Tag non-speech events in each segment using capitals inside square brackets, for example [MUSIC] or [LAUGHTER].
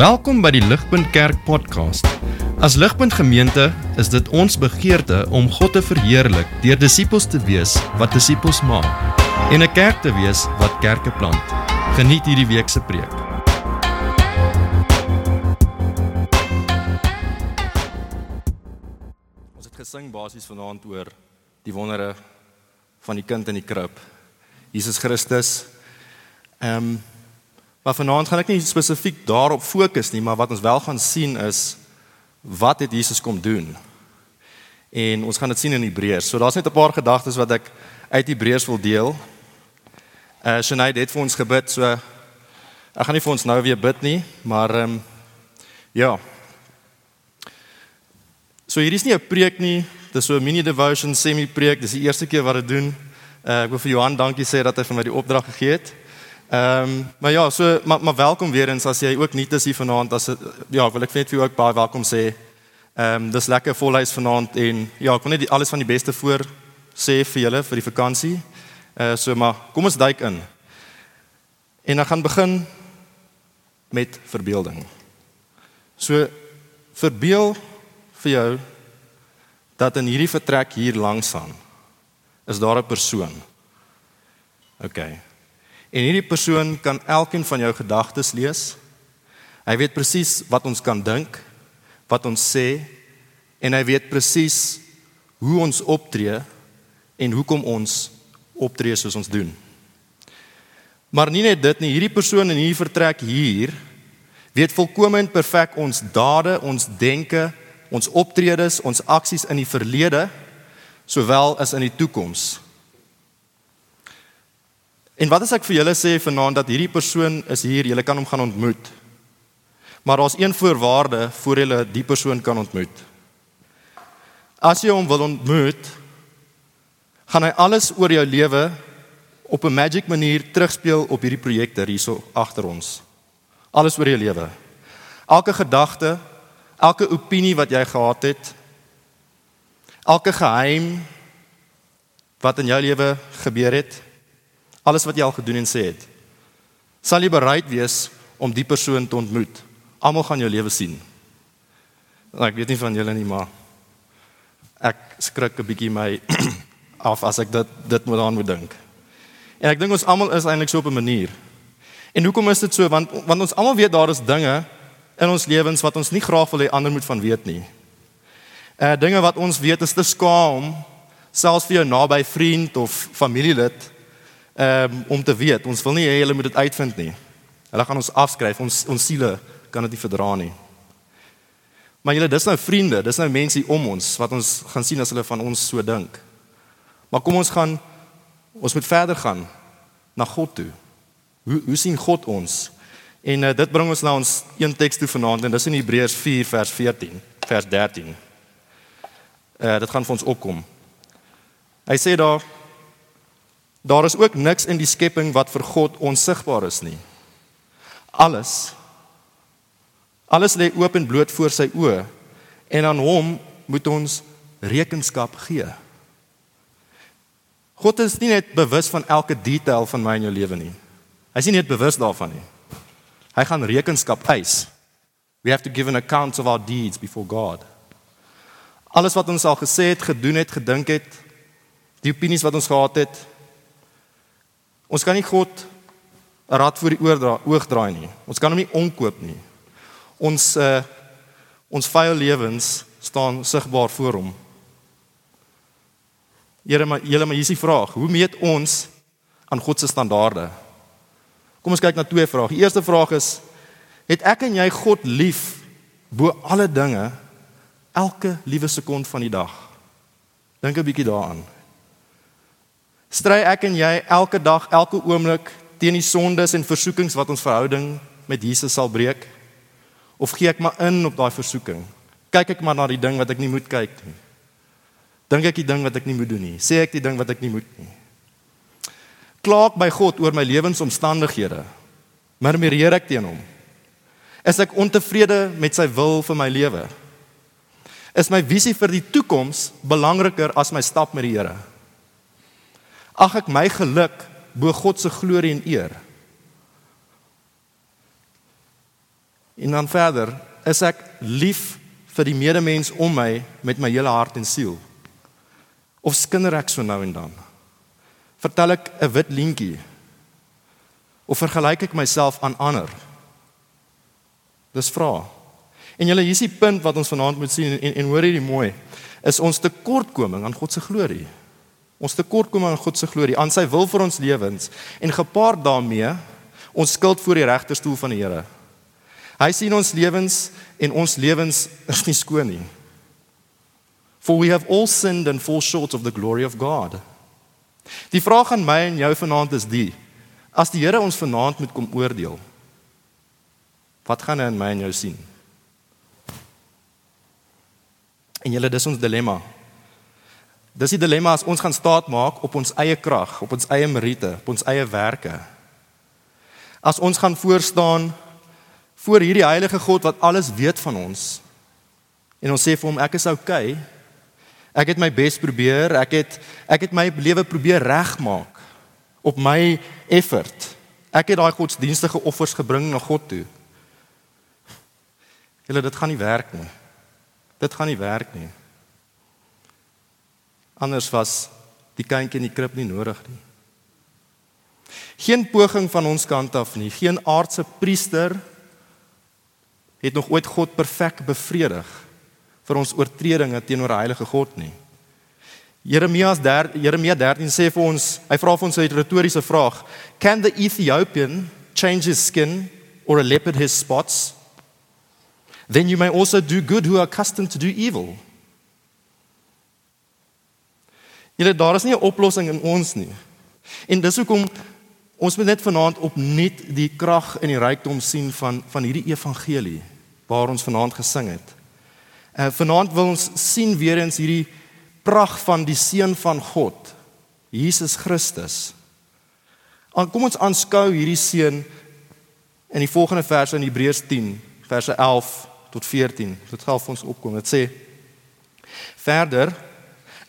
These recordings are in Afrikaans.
Welkom by die Ligpunt Kerk podcast. As Ligpunt Gemeente is dit ons begeerte om God te verheerlik deur disippels te wees wat disippels maak en 'n kerk te wees wat kerke plant. Geniet hierdie week se preek. Ons het gesing basies vanaand oor die wondere van die kind in die krib. Jesus Christus. Ehm um, Maar vanaand gaan ek nie spesifiek daarop fokus nie, maar wat ons wel gaan sien is wat het Jesus kom doen. En ons gaan dit sien in Hebreërs. So daar's net 'n paar gedagtes wat ek uit Hebreërs wil deel. Eh uh, Shanay het vir ons gebid, so ek gaan nie vir ons nou weer bid nie, maar ehm um, ja. So hier is nie 'n preek nie, dis so 'n mini devotion semi preek. Dis die eerste keer wat ek doen. Eh uh, ek wil vir Johan dankie sê dat hy vir my die opdrag gegee het. Ehm um, maar ja, so maar, maar welkom weer eens as jy ook nie is hier vanaand as ja, wil ek net vir jou ook baie welkom sê. Ehm um, dis lekker volhuis vanaand en ja, ek wil net die, alles van die beste voor sê vir julle vir die vakansie. Eh uh, so maar kom ons duik in. En dan gaan begin met verbeelding. So verbeel vir jou dat in hierdie vertrek hier langs aan is daar 'n persoon. OK. En hierdie persoon kan elkeen van jou gedagtes lees. Hy weet presies wat ons kan dink, wat ons sê en hy weet presies hoe ons optree en hoekom ons optree soos ons doen. Maar nie net dit nie, hierdie persoon in hierdie vertrek hier weet volkome en perfek ons dade, ons denke, ons optredes, ons aksies in die verlede sowel as in die toekoms. En wat as ek vir julle sê vanaand dat hierdie persoon is hier, julle kan hom gaan ontmoet. Maar daar's een voorwaarde voor julle die persoon kan ontmoet. As jy hom wil ontmoet, gaan hy alles oor jou lewe op 'n magic manier terugspeel op hierdie projekte hierso agter ons. Alles oor jou lewe. Elke gedagte, elke opinie wat jy gehad het, elke geheim wat in jou lewe gebeur het, alles wat jy al gedoen en sê het. Sal jy bereid wees om die persoon te ontmoet? Almal gaan jou lewe sien. Nou, ek weet nie van julle nie, maar ek skrik 'n bietjie my [CLEARS THROAT] af as ek dit dit moet aan moet dink. En ek dink ons almal is eintlik so op 'n manier. En hoekom is dit so? Want want ons almal weet daar is dinge in ons lewens wat ons nie graag wil hê ander moet van weet nie. Uh dinge wat ons weet is te skaam selfs vir jou naby vriend of familielid um, om te weet. Ons wil nie hê hulle moet dit uitvind nie. Hulle gaan ons afskryf. Ons ons siele kan dit nie verdra nie. Maar julle, dis nou vriende, dis nou mense om ons wat ons gaan sien as hulle van ons so dink. Maar kom ons gaan ons moet verder gaan na God toe. Hoe hoe sien God ons? En uh, dit bring ons na ons een teks toe vanaand en dis in Hebreërs 4 vers 14, vers 13. Eh uh, dit gaan vir ons opkom. Hy sê daar Daar is ook niks in die skepping wat vir God onsigbaar is nie. Alles alles lê oop en bloot voor sy oë en aan hom moet ons rekenskap gee. God is nie net bewus van elke detail van my en jou lewe nie. Hy is nie net bewus daarvan nie. Hy gaan rekenskap eis. We have to give an account of our deeds before God. Alles wat ons al gesê het, gedoen het, gedink het, die opinies wat ons gehad het, Ons kan nie God rad voor die oor dra, oog draai nie. Ons kan hom nie omkoop nie. Ons uh ons vuil lewens staan sigbaar voor hom. Here maar julle maar hier is die vraag, hoe meet ons aan God se standaarde? Kom ons kyk na twee vrae. Die eerste vraag is het ek en jy God lief bo alle dinge elke liewe sekond van die dag? Dink 'n bietjie daaraan. Stry ek en jy elke dag, elke oomblik teen die sondes en versoekings wat ons verhouding met Jesus sal breek? Of gee ek maar in op daai versoeking? Kyk ek maar na die ding wat ek nie moet kyk nie. Dink ek die ding wat ek nie moet doen nie. Sê ek die ding wat ek nie moet nie. Klaag by God oor my lewensomstandighede. Murmureer ek teen hom? Is ek ontevrede met sy wil vir my lewe? Is my visie vir die toekoms belangriker as my stap met die Here? Ag ek my geluk bo God se glorie en eer. En dan verder, is ek lief vir die medemens om my met my hele hart en siel? Of skinder ek so nou en dan? Vertel ek 'n wit lintjie? Of vergelyk ek myself aan ander? Dis vra. En julle hier is die punt wat ons vanaand moet sien en en hoor hierdie mooi. Is ons tekortkoming aan God se glorie. Ons tekortkoming aan God se glorie, aan sy wil vir ons lewens en gepaard daarmee ons skuld voor die regterstoel van die Here. Hy sien ons lewens en ons lewens is nie skoon nie. For we have all sinned and fall short of the glory of God. Die vraag aan my en jou vanaand is die: As die Here ons vanaand moet kom oordeel, wat gaan hy in my en jou sien? En julle dis ons dilemma. Dis die dilemma as ons gaan staat maak op ons eie krag, op ons eie meriete, op ons eie werke. As ons gaan voor staan voor hierdie heilige God wat alles weet van ons en ons sê vir hom ek is oukei. Okay, ek het my bes probeer, ek het ek het my lewe probeer regmaak op my effort. Ek het daai godsdienstige offers gebring na God toe. Julle dit gaan nie werk nie. Dit gaan nie werk nie. Anders was die kindjie in die krib nie nodig nie. Geen poging van ons kant af nie, geen aardse priester het nog ooit God perfek bevredig vir ons oortredinge teenoor 'n heilige God nie. Jeremia 13 Jeremia 13 sê vir ons, hy vra vir ons 'n retoriese vraag: Can the Ethiopian change his skin or a leopard his spots? then you may also do good who are accustomed to do evil. Julle daar is nie 'n oplossing in ons nie. En dis hoekom ons moet net vanaand opnuut die krag en die rykdom sien van van hierdie evangelie waar ons vanaand gesing het. Uh vanaand wil ons sien weer eens hierdie pragt van die seun van God, Jesus Christus. En kom ons aanskou hierdie seun in die volgende verse in Hebreërs 10 verse 11 tot 14. Dit gaan vir ons opkom. Dit sê verder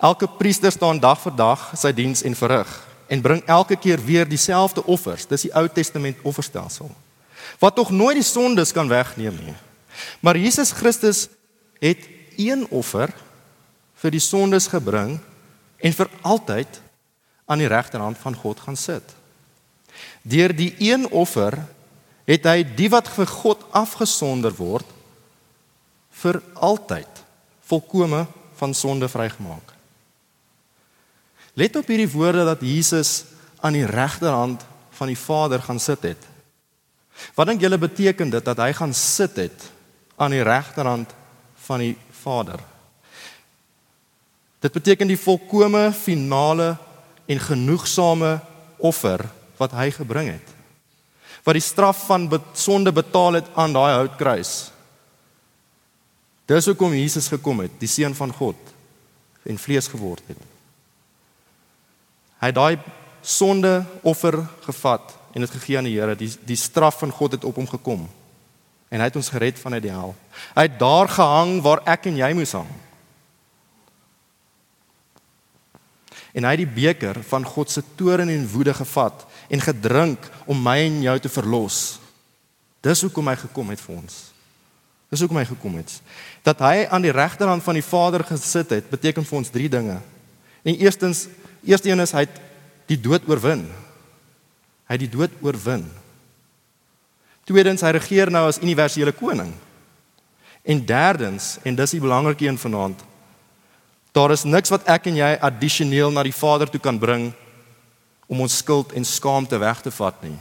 elke priester staan dag vir dag sy diens en verrig en bring elke keer weer dieselfde offers. Dis die Ou Testament offerstelsel. Wat tog nooit die sondes kan wegneem nie. Maar Jesus Christus het een offer vir die sondes gebring en vir altyd aan die regterhand van God gaan sit. Deur die een offer het hy die wat vir God afgesonder word vir altyd volkome van sonde vrygemaak. Let op hierdie woorde dat Jesus aan die regterhand van die Vader gaan sit het. Wat dink julle beteken dit dat hy gaan sit het aan die regterhand van die Vader? Dit beteken die volkome finale en genoegsame offer wat hy gebring het. Wat die straf van sonde betaal het aan daai houtkruis. Dis hoekom Jesus gekom het, die seun van God en vlees geword het. Hy het daai sonde offer gevat en dit gegee aan die Here. Die die straf van God het op hom gekom. En hy het ons gered van uit die hel. Hy het daar gehang waar ek en jy moes hang. En hy het die beker van God se toorn en woede gevat en gedrink om my en jou te verlos. Dis hoekom hy gekom het vir ons. Dis hoekom hy gekom het. Dat hy aan die regterhand van die Vader gesit het, beteken vir ons drie dinge. En eerstens, eerste een is hy het die dood oorwin. Hy het die dood oorwin. Tweedens, hy regeer nou as universele koning. En derdens, en dis die belangrike een vanaand, daar is niks wat ek en jy addisioneel na die Vader toe kan bring om ons skuld en skaamte weg te vat nie.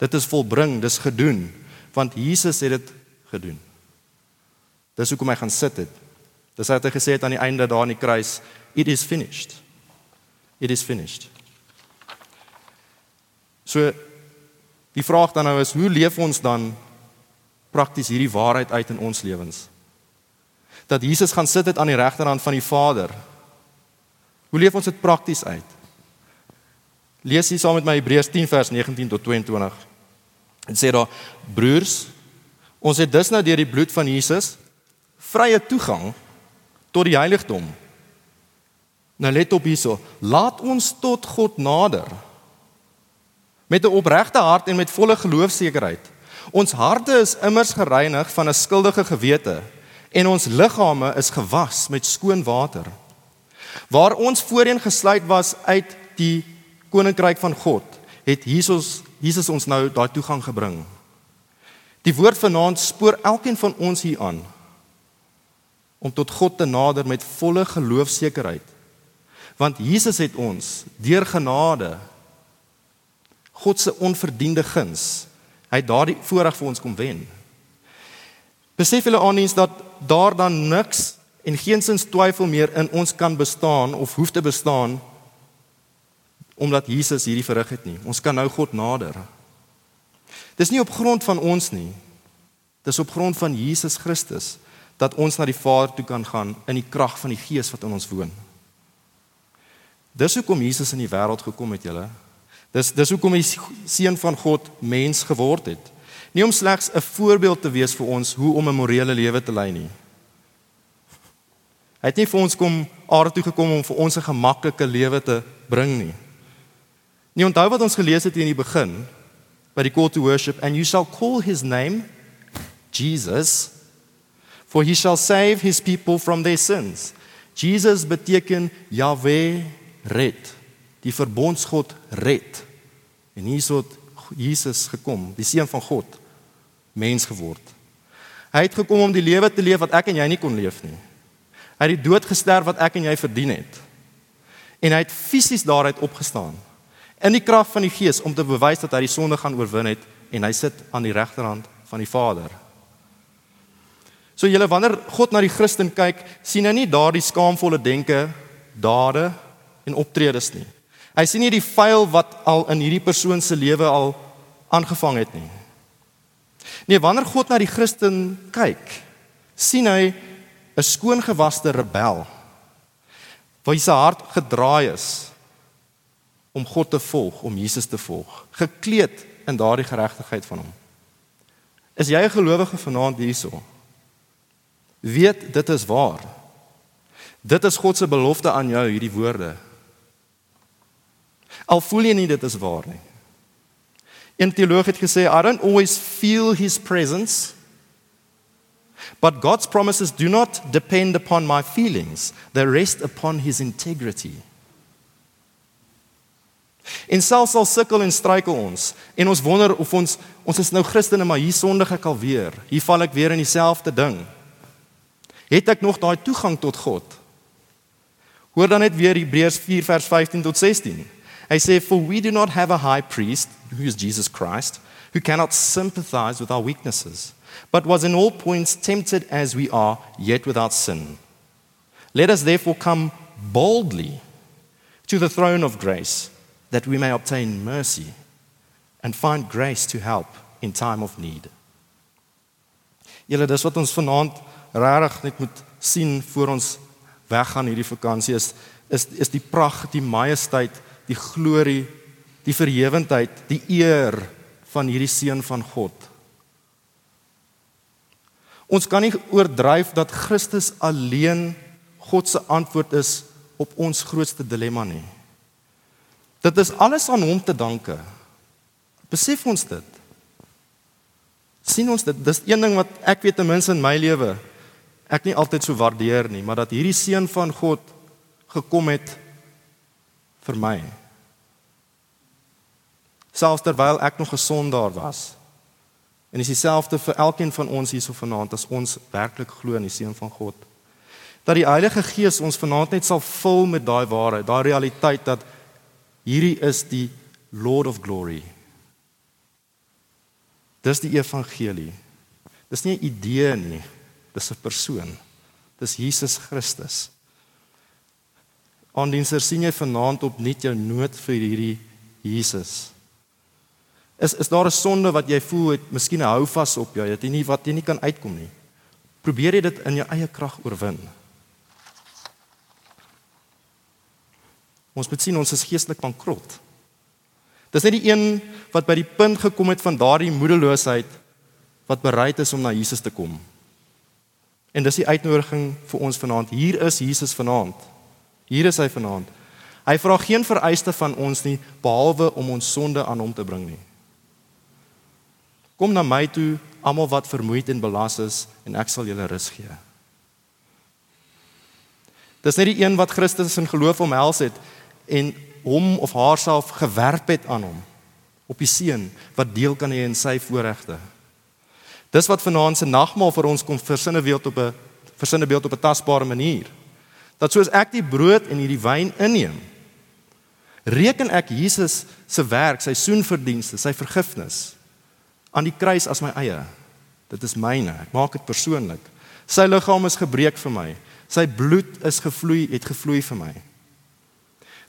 Dit is volbring, dis gedoen, want Jesus het dit gedoen. Dis hoekom hy gaan sit het. Dis wat hy gesê het aan die einde daar aan die kruis, it is finished. It is finished. So die vraag dan nou is hoe leef ons dan prakties hierdie waarheid uit in ons lewens? Dat Jesus gaan sit het aan die regterhand van die Vader. Hoe leef ons dit prakties uit? Lees hier saam met my Hebreërs 10 vers 19 tot 22. Dit sê daar broers, ons het dus nou deur die bloed van Jesus vrye toegang tot die heiligdom. Nou let op hierso, laat ons tot God nader met 'n opregte hart en met volle geloofsekerheid. Ons harte is immers gereinig van 'n skuldige gewete en ons liggame is gewas met skoon water. Waar ons voorheen gesluit was uit die koninkryk van God, het Jesus Jesus ons nou daai toegang gebring. Die woord vanaand spoor elkeen van ons hier aan om tot God te nader met volle geloofsekerheid. Want Jesus het ons deur genade God se onverdiende guns, hy het daardie voorreg vir ons kom wen. Besef julle aanneens dat daar dan niks en geensins twyfel meer in ons kan bestaan of hoef te bestaan omdat Jesus hierdie verrig het nie. Ons kan nou God nader. Dis nie op grond van ons nie. Dis op grond van Jesus Christus dat ons na die Vader toe kan gaan in die krag van die Gees wat in ons woon. Dis hoekom Jesus in die wêreld gekom het, julle. Dis dis hoekom hy seun van God mens geword het. Nie om slegs 'n voorbeeld te wees vir ons hoe om 'n morele lewe te lei nie. Hy het nie vir ons kom aarde toe gekom om vir ons 'n gemaklike lewe te bring nie. Nie onthou wat ons gelees het in die begin by die call to worship and you shall call his name Jesus for he shall save his people from their sins. Jesus beteken Yahweh red. Die verbondsgod red. En hier het Jesus gekom, die seun van God, mens geword. Hy het gekom om die lewe te leef wat ek en jy nie kon leef nie. Hy het die dood gesterf wat ek en jy verdien het. En hy het fisies daaruit opgestaan in die krag van die Gees om te bewys dat hy die sonde gaan oorwin het en hy sit aan die regterhand van die Vader. So julle wanneer God na die Christen kyk, sien hy nie daardie skaamvolle denke, dade en optredes nie. Hy sien nie die vuil wat al in hierdie persoon se lewe al aangevang het nie. Nee, wanneer God na die Christen kyk, sien hy 'n skoongewaste rebel wie se hart gedraai is om God te volg, om Jesus te volg, gekleed in daardie geregtigheid van hom. Is jy 'n gelowige vanaand hierso? Weet dit is waar. Dit is God se belofte aan jou hierdie woorde. Al voel jy nie dit is waar nie. Een teoloog het gesê I don't always feel his presence but God's promises do not depend upon my feelings they rest upon his integrity. En selfs al sukkel en struikel ons en ons wonder of ons ons is nou Christene maar hier sondig ek alweer. Hier val ek weer in dieselfde ding het ek nog daai toegang tot God. Hoor dan net weer Hebreërs 4 vers 15 tot 16. Hy sê for we do not have a high priest who is Jesus Christ who cannot sympathize with our weaknesses but was in all points tempted as we are yet without sin. Let us therefore come boldly to the throne of grace that we may obtain mercy and find grace to help in time of need. Julle dis wat ons vanaand regtig net moet sien voor ons weggaan hierdie vakansie is is is die pragt, die majesteit, die glorie, die verhewendheid, die eer van hierdie seun van God. Ons kan nie oordryf dat Christus alleen God se antwoord is op ons grootste dilemma nie. Dit is alles aan hom te danke. Besef ons dit? sien ons dit dis een ding wat ek weet ten minste in my lewe ek nie altyd so waardeer nie, maar dat hierdie seun van God gekom het vir my. Selfs terwyl ek nog gesond daar was. En dis dieselfde vir elkeen van ons hierso vanaand as ons werklik glo in die seun van God. Dat die Heilige Gees ons vanaand net sal vul met daai waarheid, daai realiteit dat hierdie is die Lord of Glory. Dis die evangelie. Dis nie 'n idee nie. Dis 'n persoon. Dis Jesus Christus. Aandienser sien jy vanaand op net jou nood vir hierdie Jesus. Is is daar 'n sonde wat jy voel het, miskien hou vas op jou, jy nie wat jy nie kan uitkom nie. Probeer jy dit in jou eie krag oorwin. Ons moet sien ons is geestelik bankrot. Dis net die een wat by die punt gekom het van daardie moedeloosheid wat bereid is om na Jesus te kom. En dis die uitnodiging vir ons vanaand. Hier is Jesus vanaand. Hier is hy vanaand. Hy vra geen vereiste van ons nie behalwe om ons sonde aan hom te bring nie. Kom na my toe, almal wat vermoeid en belas is, en ek sal julle rus gee. Dis net die een wat Christus in geloof omhels het en hom of haarself gewerp het aan hom op die seun wat deel kan hê in sy voorregte. Dis wat vanaand se nagmaal vir ons kom versinne beeld op 'n versinne beeld op 'n tasbare manier. Dat soos ek die brood en hierdie wyn inneem, reken ek Jesus se werk, sy soenverdienste, sy vergifnis aan die kruis as my eie. Dit is myne. Ek maak dit persoonlik. Sy liggaam is gebreek vir my. Sy bloed is gevloei, het gevloei vir my.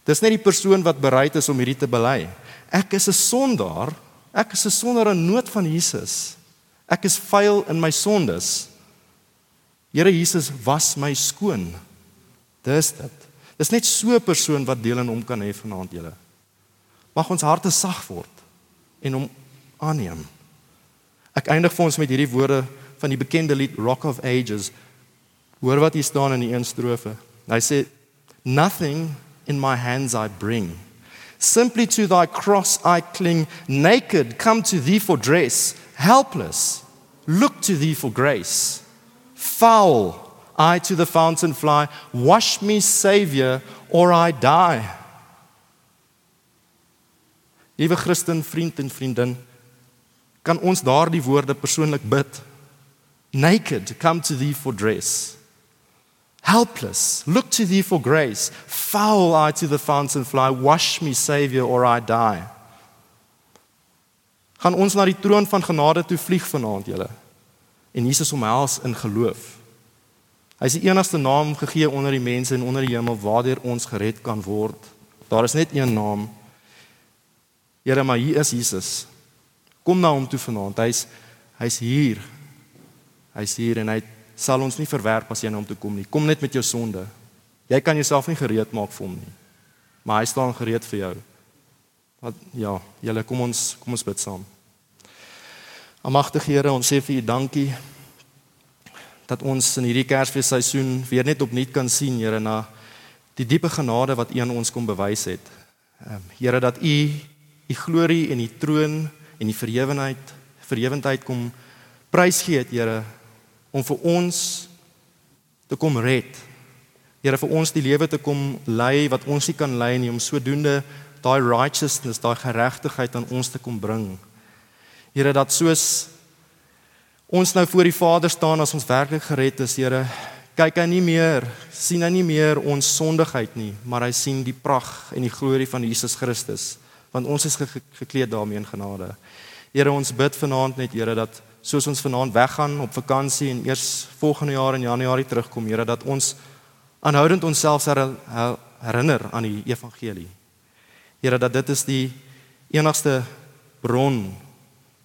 Dis net die persoon wat bereid is om hierdie te bely. Ek is 'n sondaar. Ek is 'n sondaar in nood van Jesus. Ek is vuil in my sondes. Here Jesus was my skoon. Dis dit. Dis net so 'n persoon wat deel in hom kan hê vanaand julle. Mag ons harte sag word en hom aanneem. Ek eindig vir ons met hierdie woorde van die bekende lied Rock of Ages. Hoor wat hier staan in die een strofe. Hy sê nothing in my hands I bring. Simply to thy cross I cling, naked come to thee for dress, helpless look to thee for grace. Foul I to the fountain fly, wash me savior or I die. Liewe Christen, vriend en vriendin, kan ons daardie woorde persoonlik bid. Naked, come to thee for dress. Helpless, look to thee for grace. Foul I to the fountain fly, wash me, Savior, or I die. Gaan ons na die troon van genade toe vlieg vanaand, julle. En Jesus omhels in geloof. Hy is die enigste naam gegee onder die mense en onder die hemel waardeur ons gered kan word. Daar is net een naam. Here, maar hier is Jesus. Kom na hom toe vanaand. Hy's hy's hier. Hy's hier en hy sal ons nie verwerp as jy na hom toe kom nie. Kom net met jou sonde. Jy kan jouself nie gereed maak vir hom nie. Maar hy staan gereed vir jou. Wat ja, julle kom ons kom ons bid saam. Almagtige Here, ons sê vir U dankie dat ons in hierdie Kersfeesseisoen weer net opnuut kan sien, Here, na die diepe genade wat U aan ons kom bewys het. Ehm Here, dat U U glorie en U troon en die verhewenheid verhewendheid kom prys gee het Here om vir ons te kom red. Here vir ons die lewe te kom lei wat ons nie kan lei nie om sodoende daai righteousness, daai geregtigheid aan ons te kom bring. Here dat soos ons nou voor die Vader staan as ons werklik gered is, Here, kyk hy nie meer, sien hy nie meer ons sondigheid nie, maar hy sien die pragt en die glorie van Jesus Christus want ons is gekleed daarmee in genade. Here ons bid vanaand net Here dat soos ons vanaand weggaan op vakansie en eers volgende jaar in Januarie terugkom Here dat ons aanhoudend onsself herinner aan die evangelie. Here dat dit is die enigste bron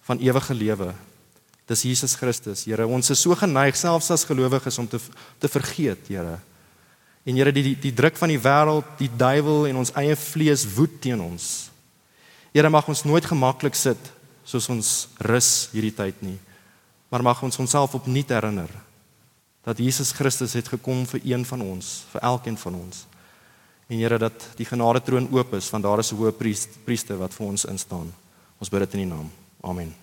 van ewige lewe. Dis Jesus Christus. Here ons is so geneig selfs as gelowiges om te te vergeet, Here. En Here die, die die druk van die wêreld, die duiwel en ons eie vlees woed teen ons. Here mag ons nooit gemaklik sit soos ons rus hierdie tyd nie. Maar mag ons onsself opnuut herinner dat Jesus Christus het gekom vir een van ons, vir elkeen van ons. En Here dat die genade troon oop is, want daar is 'n hoë priester wat vir ons instaan. Ons bid dit in U naam. Amen.